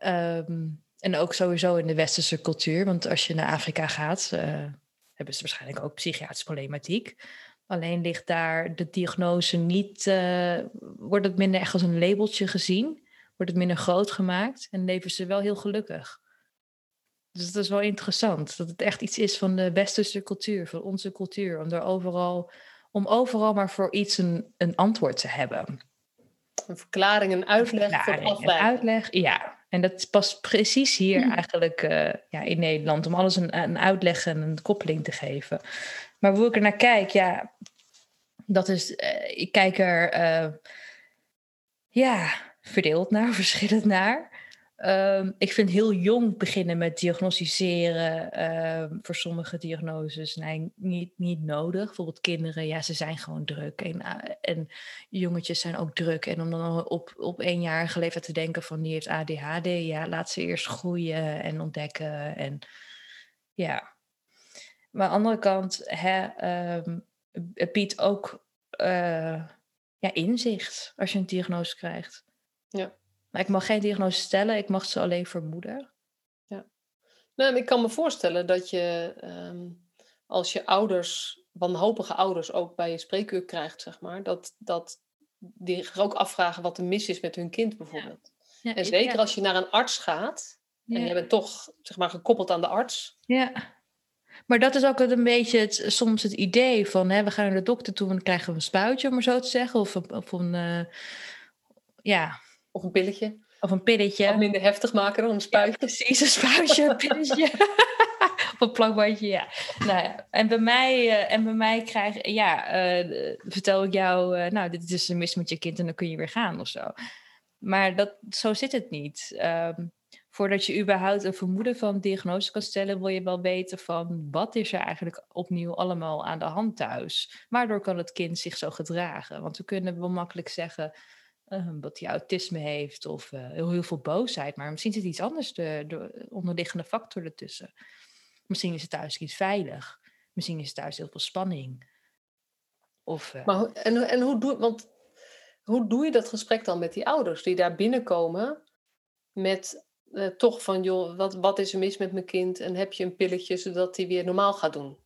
Um, en ook sowieso in de westerse cultuur. Want als je naar Afrika gaat, uh, hebben ze waarschijnlijk ook psychiatrische problematiek. Alleen ligt daar de diagnose niet, uh, wordt het minder echt als een labeltje gezien. Wordt het minder groot gemaakt en leven ze wel heel gelukkig. Dus dat is wel interessant. Dat het echt iets is van de westerse cultuur, van onze cultuur. Om, er overal, om overal maar voor iets een, een antwoord te hebben. Een verklaring, een uitleg een voor Een uitleg, ja. En dat past precies hier hm. eigenlijk uh, ja, in Nederland. Om alles een, een uitleg en een koppeling te geven. Maar hoe ik er naar kijk, ja, dat is, uh, ik kijk er uh, ja, verdeeld naar, verschillend naar. Um, ik vind heel jong beginnen met diagnosticeren um, voor sommige diagnoses nee, niet, niet nodig. Bijvoorbeeld kinderen, ja, ze zijn gewoon druk. En, uh, en jongetjes zijn ook druk. En om dan op, op eenjarige leeftijd te denken van die heeft ADHD, ja, laat ze eerst groeien en ontdekken. En ja. Maar aan de andere kant, hè, um, het biedt ook uh, ja, inzicht als je een diagnose krijgt. Ja. Maar ik mag geen diagnose stellen, ik mag ze alleen vermoeden. Ja. Nou, ik kan me voorstellen dat je ehm, als je ouders, wanhopige ouders, ook bij je spreekuur krijgt, zeg maar, dat, dat die zich ook afvragen wat er mis is met hun kind bijvoorbeeld. Ja. en zeker als je naar een arts gaat, en je bent toch zeg maar, gekoppeld aan de arts. Ja. Maar dat is ook een beetje het, soms het idee van hè, we gaan naar de dokter toe en dan krijgen we een spuitje, om maar zo te zeggen. Of, of een, uh, ja. Of een pilletje. Of een pilletje. Wat minder heftig maken dan een spuitje. precies, een spuitje, een pilletje. of een plakbandje, ja. Nou ja. En bij mij, uh, en bij mij krijg ja, uh, vertel ik jou, uh, nou, dit is een mis met je kind en dan kun je weer gaan of zo. Maar dat, zo zit het niet. Um, voordat je überhaupt een vermoeden van diagnose kan stellen, wil je wel weten van wat is er eigenlijk opnieuw allemaal aan de hand thuis. Waardoor kan het kind zich zo gedragen? Want we kunnen wel makkelijk zeggen dat hij autisme heeft of uh, heel, heel, veel boosheid, maar misschien zit iets anders, de, de onderliggende factor ertussen. Misschien is het thuis iets veilig. Misschien is het thuis heel veel spanning. Of, uh... maar, en, en hoe, doe, want, hoe doe je dat gesprek dan met die ouders die daar binnenkomen met uh, toch van, joh, wat, wat is er mis met mijn kind? En heb je een pilletje zodat hij weer normaal gaat doen?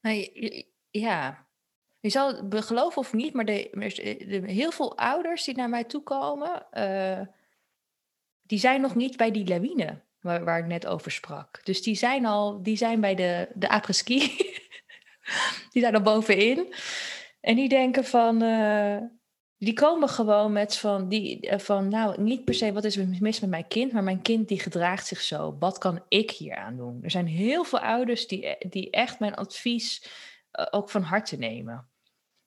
Nou, ja, je zal het geloven of niet, maar de, de, heel veel ouders die naar mij toe komen, uh, die zijn nog niet bij die lawine waar, waar, ik net over sprak. Dus die zijn al, die zijn bij de, de après-ski. die zijn er bovenin. En die denken van, uh, die komen gewoon met van, die, eh, van, nou, niet per se wat is er mis met mijn kind, maar mijn kind die gedraagt zich zo. Wat kan ik hier aan doen? Er zijn heel veel ouders die, eh, die echt mijn advies ook van harte nemen.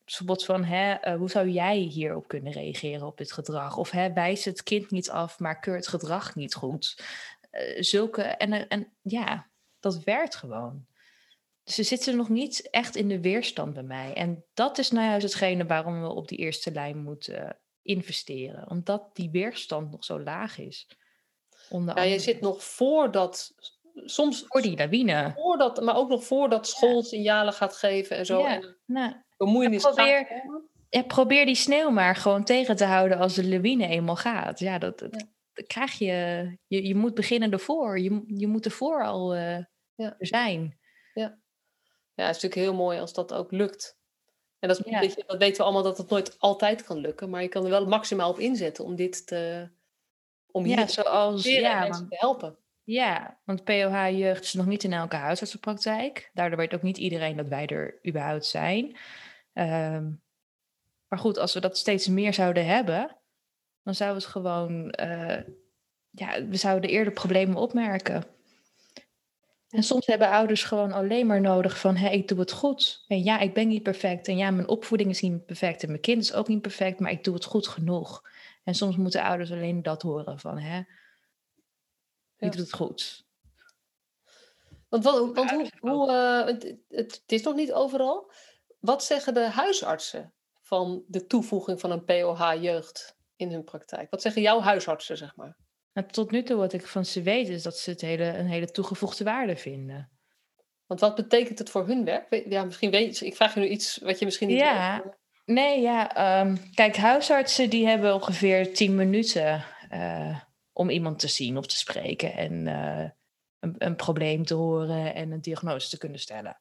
Bijvoorbeeld van, hè, uh, hoe zou jij hierop kunnen reageren op dit gedrag? Of hè, wijs het kind niet af, maar keur het gedrag niet goed. zulke, en, en ja, dat werkt gewoon. Ze zitten nog niet echt in de weerstand bij mij. En dat is nou juist hetgene waarom we op die eerste lijn moeten eh, investeren. Omdat die weerstand nog zo laag is. ja, je zit nog voordat soms voor die lawine. Voordat, maar ook nog voordat school signalen gaat geven en zo. Ja, en nou, bemoeienis probeer, ja, probeer die sneeuw maar gewoon tegen te houden als de lawine eenmaal gaat. Ja, dat, dat, krijg je, je. Je moet beginnen ervoor. Je, je moet ervoor al uh, ja. zijn. Ja. Ja, het is natuurlijk heel mooi als dat ook lukt. En dat, is, beetje, dat weten we allemaal dat het nooit altijd kan lukken. Maar je kan er wel maximaal op inzetten om dit te... Om hier ja, zoals, ja, mensen te helpen. Ja, want POH-jeugd is nog niet in elke huisartsenpraktijk. Daardoor weet ook niet iedereen dat wij er überhaupt zijn. Um, maar goed, als we dat steeds meer zouden hebben, dan zou het gewoon, uh, ja, we zouden eerder problemen opmerken. En soms hebben ouders gewoon alleen maar nodig van, hé, ik doe het goed. En ja, ik ben niet perfect. En ja, mijn opvoeding is niet perfect. En mijn kind is ook niet perfect, maar ik doe het goed genoeg. En soms moeten ouders alleen dat horen van, hè, je ja. doet het goed. Want, wat, want hoe, hoe uh, het, het, is nog niet overal. Wat zeggen de huisartsen van de toevoeging van een POH-jeugd in hun praktijk? Wat zeggen jouw huisartsen, zeg maar? Maar tot nu toe wat ik van ze weet is dat ze het hele, een hele toegevoegde waarde vinden. Want wat betekent het voor hun werk? Ja, misschien weet je, ik vraag je nu iets wat je misschien niet ja. weet. Nee, ja. Um, kijk, huisartsen die hebben ongeveer tien minuten uh, om iemand te zien of te spreken. En uh, een, een, probleem te horen en een diagnose te kunnen stellen.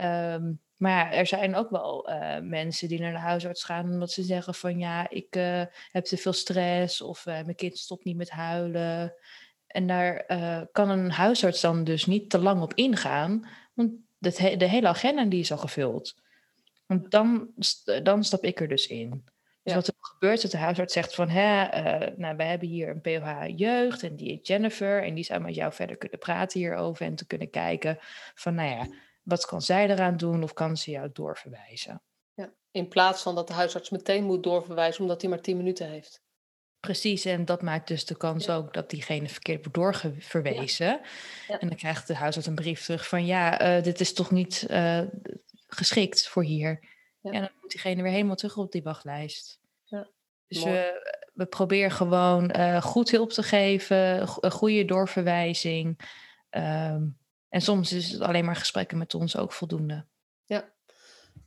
Um, maar er zijn ook wel uh, mensen die naar de huisarts gaan omdat ze zeggen van ja, ik uh, heb te veel stress of mijn kind stopt niet met huilen. En daar kan een huisarts dan dus niet te lang op ingaan, want de hele agenda die is al gevuld. Want dan, dan stap ik er dus in. Dus wat er gebeurt, dat de huisarts zegt van, hè, nou, wij hebben hier een POH jeugd en die is Jennifer en die zou met jou verder kunnen praten hierover en te kunnen kijken van, nou ja, wat kan zij eraan doen of kan ze jou doorverwijzen? Ja, in plaats van dat de huisarts meteen moet doorverwijzen omdat hij maar 10 minuten heeft. Precies, en dat maakt dus de kans ook dat diegene verkeerd wordt doorverwezen. Ja. Ja. En dan krijgt de huisarts een brief terug van ja, uh, dit is toch niet uh, geschikt voor hier. En dan moet diegene weer helemaal terug op die wachtlijst. Dus we, we proberen gewoon uh, goed hulp te geven, een goede doorverwijzing. Um, en soms is het alleen maar gesprekken met ons ook voldoende. Ja,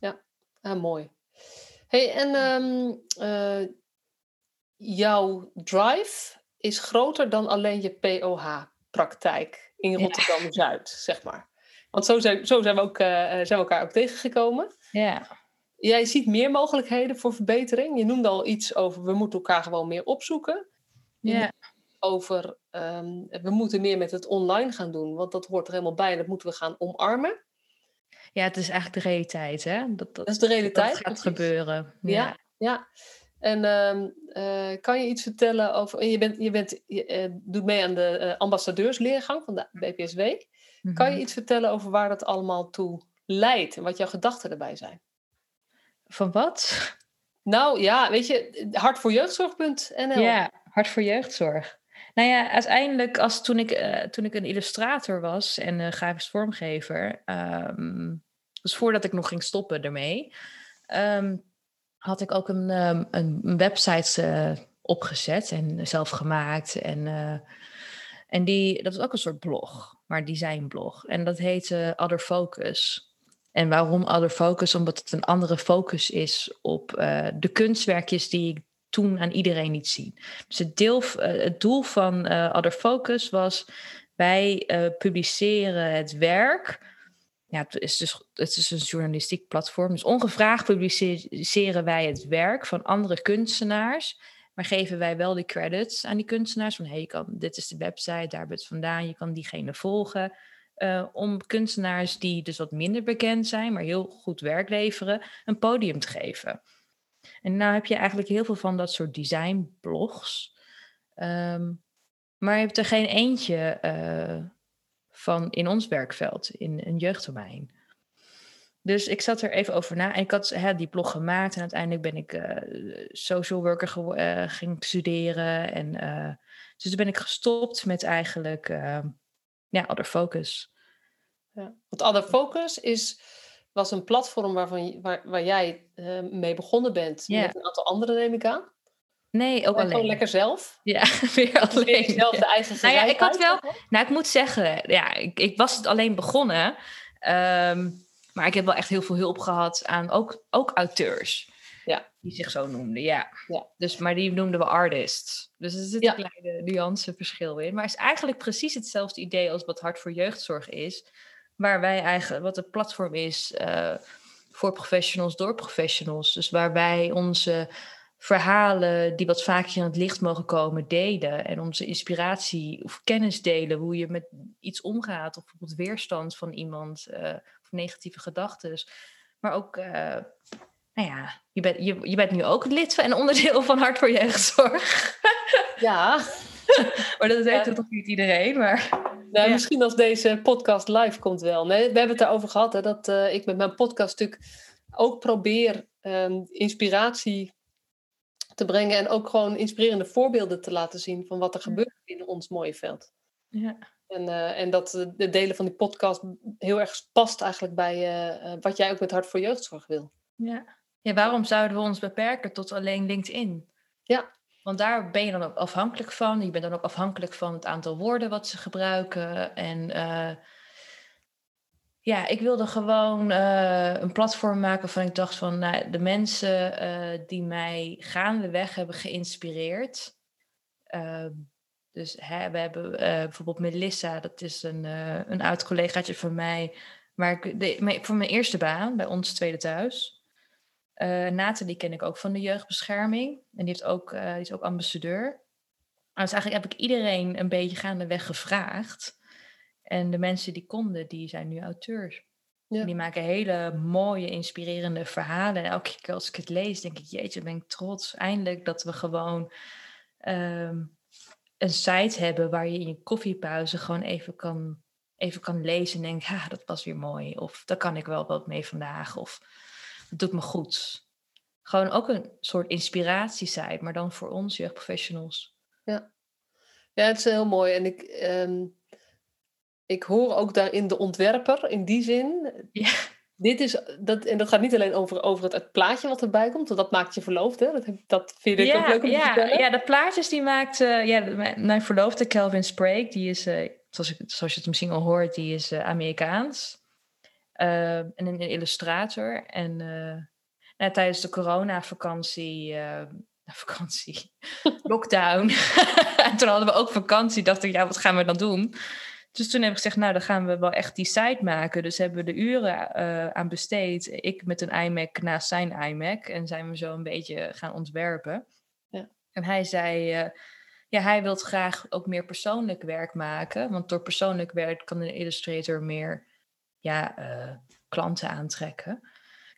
ja. Ah, mooi. Hey, en um, uh, jouw drive is groter dan alleen je POH-praktijk. in Rotterdam-Zuid, zeg maar. Want zo zijn, zo zijn, we ook, zijn we elkaar ook tegengekomen. Ja. Jij ziet meer mogelijkheden voor verbetering. Je noemde al iets over we moeten elkaar gewoon meer opzoeken. Ja. Over ehm, we moeten meer met het online gaan doen, want dat hoort er helemaal bij. Dat moeten we gaan omarmen. Ja, het is eigenlijk de realiteit, hè? Dat, dat, is de realiteit. Dat gaat gebeuren. Ja, ja. En ehm, eh, kan je iets vertellen over. Je, bent, je, bent, je uh, doet mee aan de uh, ambassadeursleergang van de BPSW. Kan je mhm. iets vertellen over waar dat allemaal toe leidt en wat jouw gedachten erbij zijn? Van wat? Nou ja, weet je, hart voor jeugdzorg.nl. Ja, hart voor jeugdzorg. Nou ja, uiteindelijk, als toen ik, uh, toen ik een illustrator was en uh, grafisch vormgever, um, dus voordat ik nog ging stoppen ermee, um, had ik ook een, um, een website uh, opgezet en zelf gemaakt. En, en die, dat was ook een soort blog, maar designblog. En dat heette Other Focus. En waarom Other Focus? Omdat het een andere focus is op de kunstwerkjes die ik toen aan iedereen niet zien. Dus het, deel, eh, het doel van uh, Other Focus was: wij publiceren het werk. Ja, het is dus het is een journalistiek platform. Dus ongevraagd publiceren wij het werk van andere kunstenaars. Maar geven wij wel de credits aan die kunstenaars. Van hey, je kan, dit is de website, daar ben je vandaan. Je kan diegene volgen. Uh, om kunstenaars die dus wat minder bekend zijn, maar heel goed werk leveren, een podium te geven. En nou heb je eigenlijk heel veel van dat soort designblogs. Um, maar je hebt er geen eentje uh, van in ons werkveld, in een jeugddomein. Dus ik zat er even over na en ik had hè, die blog gemaakt en uiteindelijk ben ik uh, social worker ging studeren. En, dus ben ik gestopt met eigenlijk ja, Other Focus. Ja. Want Other Focus is was een platform waarvan, waar, waar jij uh, mee begonnen bent. Yeah. Met een aantal anderen, neem ik aan. Nee, ook alleen. Gewoon lekker zelf. Ja, weer alleen. Zelf de eigen Nou ja, ik had wel. Nou, ik moet zeggen, ja, ik, ik was het alleen begonnen. Um, maar ik heb wel echt heel veel hulp gehad aan ook, ook auteurs. Ja. Die zich zo noemden, ja. ja. Dus, maar die noemden we artists. Dus er zit ja. een kleine nuanceverschil in. Maar het is eigenlijk precies hetzelfde idee als wat Hart voor Jeugdzorg is waar wij eigenlijk, wat het platform is uh, voor professionals door professionals. Dus waar wij onze verhalen die wat vaker in het licht mogen komen delen. En onze inspiratie of kennis delen. Hoe je met iets omgaat. Of bijvoorbeeld weerstand van iemand. Uh, of negatieve gedachten. Maar ook, uh, nou ja, je bent, je, je bent nu ook lid en onderdeel van Hart voor Jeugdzorg. Ja. maar dat weet ja. toch niet iedereen. Maar... Nou, Misschien als deze podcast live komt wel. Nee, we hebben het daarover gehad, hè, dat uh, ik met mijn podcast natuurlijk ook probeer um, inspiratie te brengen en ook gewoon inspirerende voorbeelden te laten zien van wat er gebeurt in ons mooie veld. Ja. En, uh, en dat de delen van die podcast heel erg past eigenlijk bij uh, wat jij ook met Hart voor Jeugdzorg wil. Ja. Ja, waarom zouden we ons beperken tot alleen LinkedIn? Ja, want daar ben je dan ook afhankelijk van. Je bent dan ook afhankelijk van het aantal woorden wat ze gebruiken. En uh, ja, ik wilde gewoon uh, een platform maken van ik dacht van nou, de mensen uh, die mij gaandeweg hebben geïnspireerd. Ehm, dus hè, we hebben bijvoorbeeld Melissa, dat is een, een oud collegaatje van mij. Maar ik, de, voor mijn eerste baan bij ons tweede thuis. Uh, Nathalie ken ik ook van de jeugdbescherming. En die, heeft ook, uh, die is ook ambassadeur. Dus eigenlijk heb ik iedereen een beetje gaandeweg gevraagd. En de mensen die konden, die zijn nu auteurs. Ja. Die maken hele mooie, inspirerende verhalen. En elke keer als ik het lees, denk ik, jeetje, ben ik trots. Eindelijk dat we gewoon um, een site hebben waar je in je koffiepauze gewoon even kan, even kan lezen. En denkt, ja, dat was weer mooi. Of daar kan ik wel wat mee vandaag. Of het doet me goed. Gewoon ook een soort inspiratiesite, maar dan voor ons jeugdprofessionals. Ja, ja het is heel mooi. En ik, um, ik hoor ook daarin de ontwerper in die zin. Ja. Dit is, dat, en dat gaat niet alleen over, over het, het plaatje wat erbij komt, want dat maakt je verloofd, hè? Dat, dat vind ik ja, ook leuk om ja, te vertellen. Ja, de plaatjes die maakt, uh, ja, mijn verloofde Kelvin Sprague, die is, uh, zoals, ik, zoals je het misschien al hoort, die is uh, Amerikaans. Uh, en een illustrator. En uh, nou, tijdens de coronavakantie, uh, vakantie, lockdown. en toen hadden we ook vakantie. Dacht ik, ja, wat gaan we dan doen? Dus toen heb ik gezegd, nou, dan gaan we wel echt die site maken. Dus hebben we de uren uh, aan besteed. Ik met een iMac naast zijn iMac. En zijn we zo een beetje gaan ontwerpen. Ja. En hij zei, uh, ja, hij wil graag ook meer persoonlijk werk maken. Want door persoonlijk werk kan een illustrator meer ja, uh, klanten aantrekken.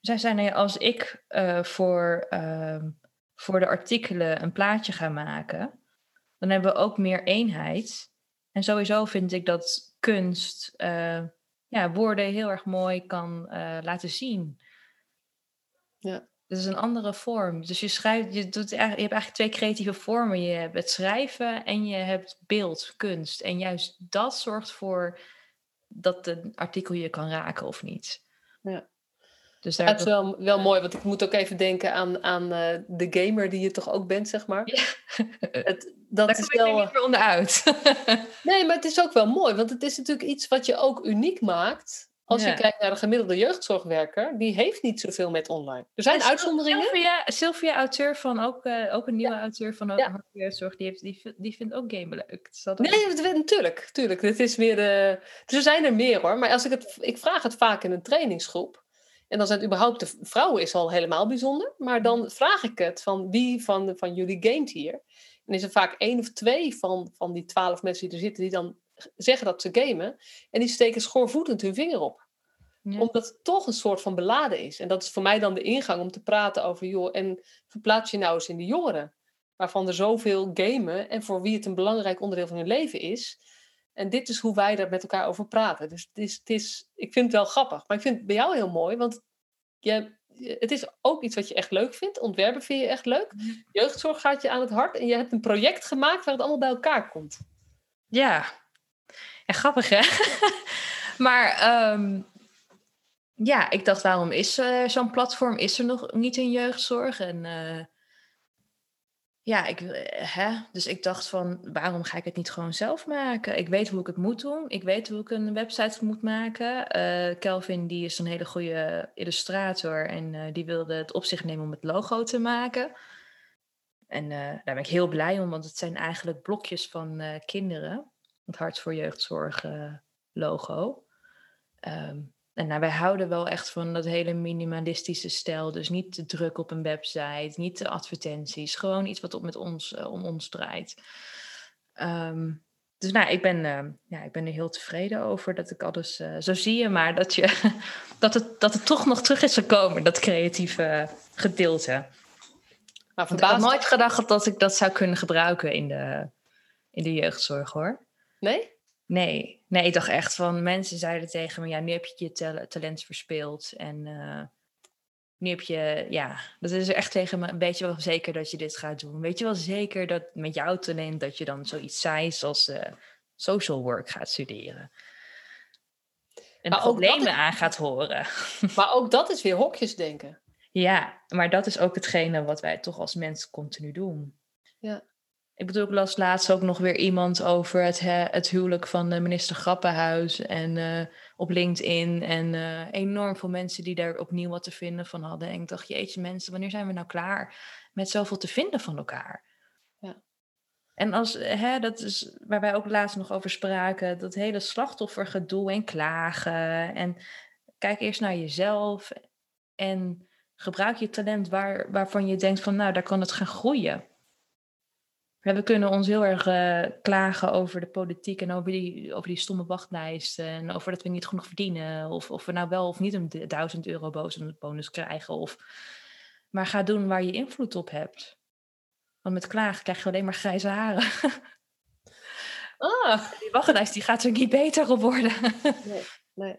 Hij zei, nee, als ik voor, ehm, voor de artikelen een plaatje ga maken... dan hebben we ook meer eenheid... En sowieso vind ik dat kunst uh, ja, woorden heel erg mooi kan laten zien. Ja. Dat is een andere vorm. Dus je schrijft, je, doet je hebt eigenlijk twee creatieve vormen. Je hebt het schrijven en je hebt beeld, kunst. En juist dat zorgt voor dat een artikel je kan raken of niet. Ja. Dus daar... Het is wel, wel mooi, want ik moet ook even denken aan, aan uh, de gamer die je toch ook bent, zeg maar. Ja. Het, dat daar is kom wel... ik niet meer onderuit. nee, maar het is ook wel mooi, want het is natuurlijk iets wat je ook uniek maakt. Als je kijkt naar de gemiddelde jeugdzorgwerker, die heeft niet zoveel met online. Er zijn uitzonderingen. Sylvia, Sylvia, auteur van ook, uh, ook een nieuwe auteur van ja. jeugdzorg, die, heeft, die, die vindt ook gamen leuk. Nee, dat, natuurlijk, natuurlijk. Dit is weer de... Dus er zijn er meer hoor, maar als ik, het, ik vraag het vaak in een trainingsgroep. En dan zijn het überhaupt de vrouwen is al helemaal bijzonder. Maar dan vraag ik het van wie van, van jullie gamet hier? En is er vaak één of twee van, van die twaalf mensen die er zitten die dan zeggen dat ze gamen. En die steken schoorvoetend hun vinger op. Omdat het toch een soort van beladen is. En dat is voor mij dan de ingang om te praten over, joh, en verplaats je nou eens in de jongeren. Waarvan er zoveel gamen en voor wie het een belangrijk onderdeel van hun leven is. En dit is hoe wij er met elkaar over praten. Dus het is, het is, ik vind het wel grappig. Maar ik vind het bij jou heel mooi, want je, het is ook iets wat je echt leuk vindt. Ontwerpen vind je echt leuk. Jeugdzorg gaat je aan het hart. En je hebt een project gemaakt waar het allemaal bij elkaar komt. Ja, en grappig hè? maar um, ja, ik dacht, waarom is uh, zo'n platform? Is er nog niet in jeugdzorg? En uh, ja, ik, eh, hè? dus ik dacht van, waarom ga ik het niet gewoon zelf maken? Ik weet hoe ik het moet doen. Ik weet hoe ik een website moet maken. Kelvin, die is een hele goede illustrator en die wilde het op zich nemen om het logo te maken. En daar ben ik heel blij om, want het zijn eigenlijk blokjes van kinderen. Het Hart voor Jeugdzorg logo. Um, en nou, wij houden wel echt van dat hele minimalistische stijl. Dus niet te druk op een website, niet de advertenties. Gewoon iets wat op met ons, uh, om ons draait. Um, dus nou, ik ben, uh, ja, ik ben er heel tevreden over dat ik alles... Uh, zo zie je maar dat, je, dat, het, dat het toch nog terug is gekomen, dat creatieve gedeelte. Maar ik had nooit gedacht dat ik dat zou kunnen gebruiken in de, in de jeugdzorg, hoor. Nee? Nee, nee, ik dacht echt van mensen zeiden tegen me, ja, nu heb je je talent verspeeld. En uh, nu heb je, ja, dat is echt tegen me, weet je wel zeker dat je dit gaat doen? Weet je wel zeker dat met jouw talent dat je dan zoiets saais als uh, social work gaat studeren? En maar problemen aan gaat horen. Maar ook dat is weer hokjes denken. Ja, maar dat is ook hetgene wat wij toch als mens continu doen. Ja. Ik bedoel, ik las laatst ook nog weer iemand over het, het huwelijk van de minister Grappenhuis. En uh, op LinkedIn. En uh, enorm veel mensen die daar opnieuw wat te vinden van hadden. En ik dacht, jeetje mensen, wanneer zijn we nou klaar met zoveel te vinden van elkaar? Ja. En als, hè, dat is waar wij ook laatst nog over spraken. Dat hele slachtoffergedoe en klagen. En kijk eerst naar jezelf. En gebruik je talent waar, waarvan je denkt van, nou, daar kan het gaan groeien we kunnen ons heel erg uh, klagen over de politiek en over die, over die stomme wachtlijsten. En over dat we niet genoeg verdienen. Of, of we nou wel of niet een 1000 euro bonus krijgen. Of, maar ga doen waar je invloed op hebt. Want met klagen krijg je alleen maar grijze haren. Ah. Die wachtlijst die gaat er niet beter op worden. nee, nee.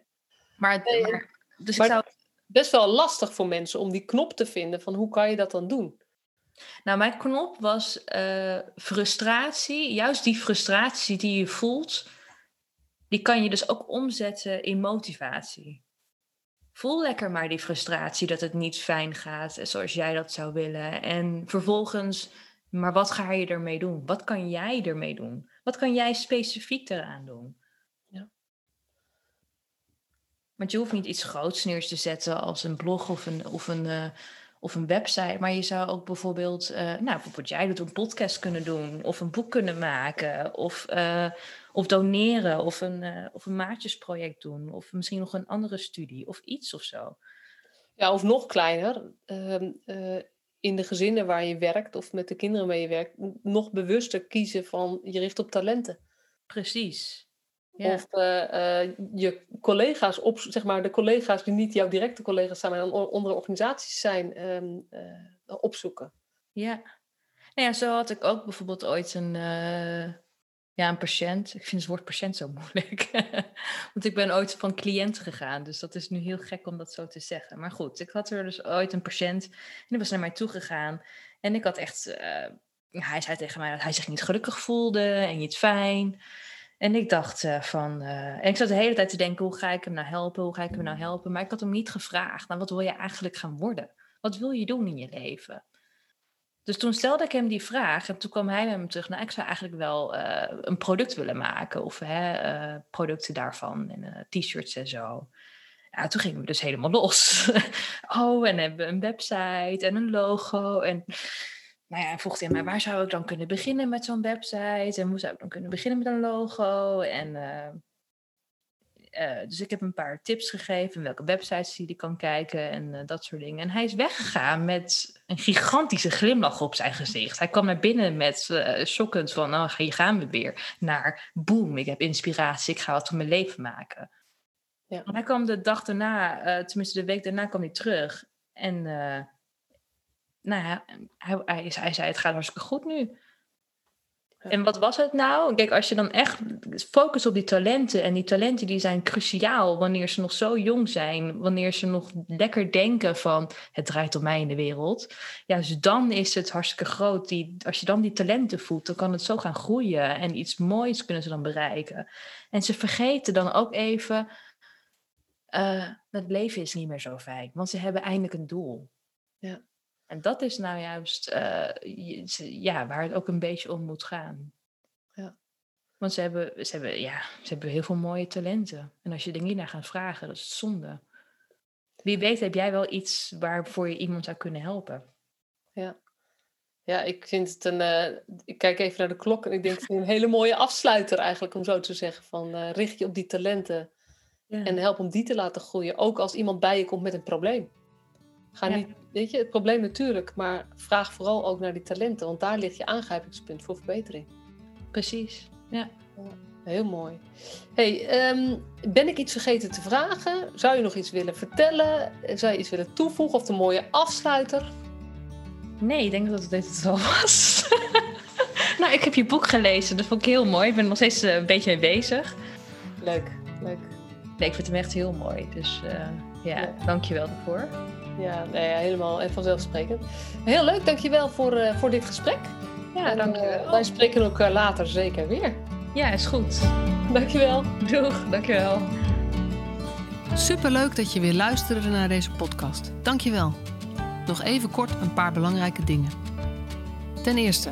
Maar, maar, dus maar zou... best wel lastig voor mensen om die knop te vinden van hoe kan je dat dan doen? Nou, mijn knop was uh, frustratie. Juist die frustratie die je voelt, die kan je dus ook omzetten in motivatie. Voel lekker maar die frustratie dat het niet fijn gaat zoals jij dat zou willen. En vervolgens, maar wat ga je ermee doen? Wat kan jij ermee doen? Wat kan jij specifiek eraan doen? Ja. Want je hoeft niet iets groots neer te zetten als een blog of een, of een, uh, of een website. Maar je zou ook bijvoorbeeld, uh, nou, bijvoorbeeld jij doet een podcast kunnen doen, of een boek kunnen maken, of, uh, of doneren, of een, uh, of een maatjesproject doen, of misschien nog een andere studie, of iets of zo. Ja, of nog kleiner. Ehm, in de gezinnen waar je werkt of met de kinderen mee je werkt, nog bewuster kiezen van je richt op talenten. Precies. Of uh, uh, je collega's, op, zeg maar de collega's die niet jouw directe collega's zijn, maar dan onder organisaties zijn, um, uh, opzoeken. Ja. Nou ja, zo had ik ook bijvoorbeeld ooit een, ja, een patiënt. Ik vind het woord patiënt zo moeilijk. Want ik ben ooit van cliënt gegaan, dus dat is nu heel gek om dat zo te zeggen. Maar goed, ik had er dus ooit een patiënt en die was naar mij toegegaan. En ik had echt, hij zei tegen mij dat hij zich niet gelukkig voelde en niet fijn. En ik dacht uh, van, uh, en ik zat de hele tijd te denken, hoe ga ik hem nou helpen? Hoe ga ik hem nou helpen? Maar ik had hem niet gevraagd, nou, wat wil je eigenlijk gaan worden? Wat wil je doen in je leven? Dus toen stelde ik hem die vraag en toen kwam hij met me terug. Nou, ik zou eigenlijk wel uh, een product willen maken of hè, producten daarvan en t-shirts en zo. Ja, toen gingen we dus helemaal los. oh, en hebben we een website en een logo en nou ja, vroeg hij mij, waar zou ik dan kunnen beginnen met zo'n website? En hoe zou ik dan kunnen beginnen met een logo? En uh, uh, dus ik heb een paar tips gegeven, welke websites hij kan kijken en uh, dat soort dingen. En hij is weggegaan met een gigantische glimlach op zijn gezicht. Hij kwam naar binnen met shockend van, nou, hier gaan we weer. Naar, boom, ik heb inspiratie, ik ga wat van mijn leven maken. Ja. En hij kwam de dag daarna, tenminste de week daarna kwam hij terug. En nou ja, hij, hij, hij, zei het gaat hartstikke goed nu. En wat was het nou? Kijk, als je dan echt focust op die talenten. En die talenten die zijn cruciaal wanneer ze nog zo jong zijn. Wanneer ze nog lekker denken van het draait om mij in de wereld. Ja, dus dan is het hartstikke groot. Die, als je dan die talenten voelt, dan kan het zo gaan groeien. En iets moois kunnen ze dan bereiken. En ze vergeten dan ook even... Uh, het leven is niet meer zo fijn. Want ze hebben eindelijk een doel. Ja. En dat is nou juist uh, ja, waar het ook een beetje om moet gaan. Ja. Want ze hebben, ze, hebben, ja, ze hebben heel veel mooie talenten. En als je er niet naar gaat vragen, dat is zonde. Wie weet heb jij wel iets waarvoor je iemand zou kunnen helpen. Ja, ja ik vind het een... Uh, ik kijk even naar de klok en ik denk het een hele mooie afsluiter eigenlijk, om zo te zeggen. Van uh, richt je op die talenten ja. en help om die te laten groeien. Ook als iemand bij je komt met een probleem. Ga niet, weet je, het probleem natuurlijk, maar vraag vooral ook naar die talenten, want daar ligt je aangrijpingspunt voor verbetering. Precies, ja. heel mooi. Hey, um, ben ik iets vergeten te vragen? Zou je nog iets willen vertellen? Zou je iets willen toevoegen of de mooie afsluiter? Nee, ik denk dat het dit al was. nou, ik heb je boek gelezen, dat vond ik heel mooi. Ik ben er nog steeds eh, een beetje mee bezig. Leuk, leuk. Nee, ik vind hem echt heel mooi. Dus uh, ja, ja, dank je wel daarvoor. Ja, nee, helemaal en vanzelfsprekend. Heel leuk, dankjewel voor, uh, voor dit gesprek. Ja, en, dankjewel. Uh, wij spreken elkaar later zeker weer. Ja, is goed. Dankjewel. Doeg, dankjewel. Superleuk dat je weer luisterde naar deze podcast. Dankjewel. Nog even kort een paar belangrijke dingen. Ten eerste,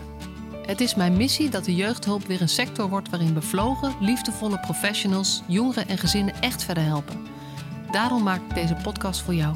het is mijn missie dat de jeugdhulp weer een sector wordt waarin bevlogen, liefdevolle professionals jongeren en gezinnen echt verder helpen. Daarom maak ik deze podcast voor jou.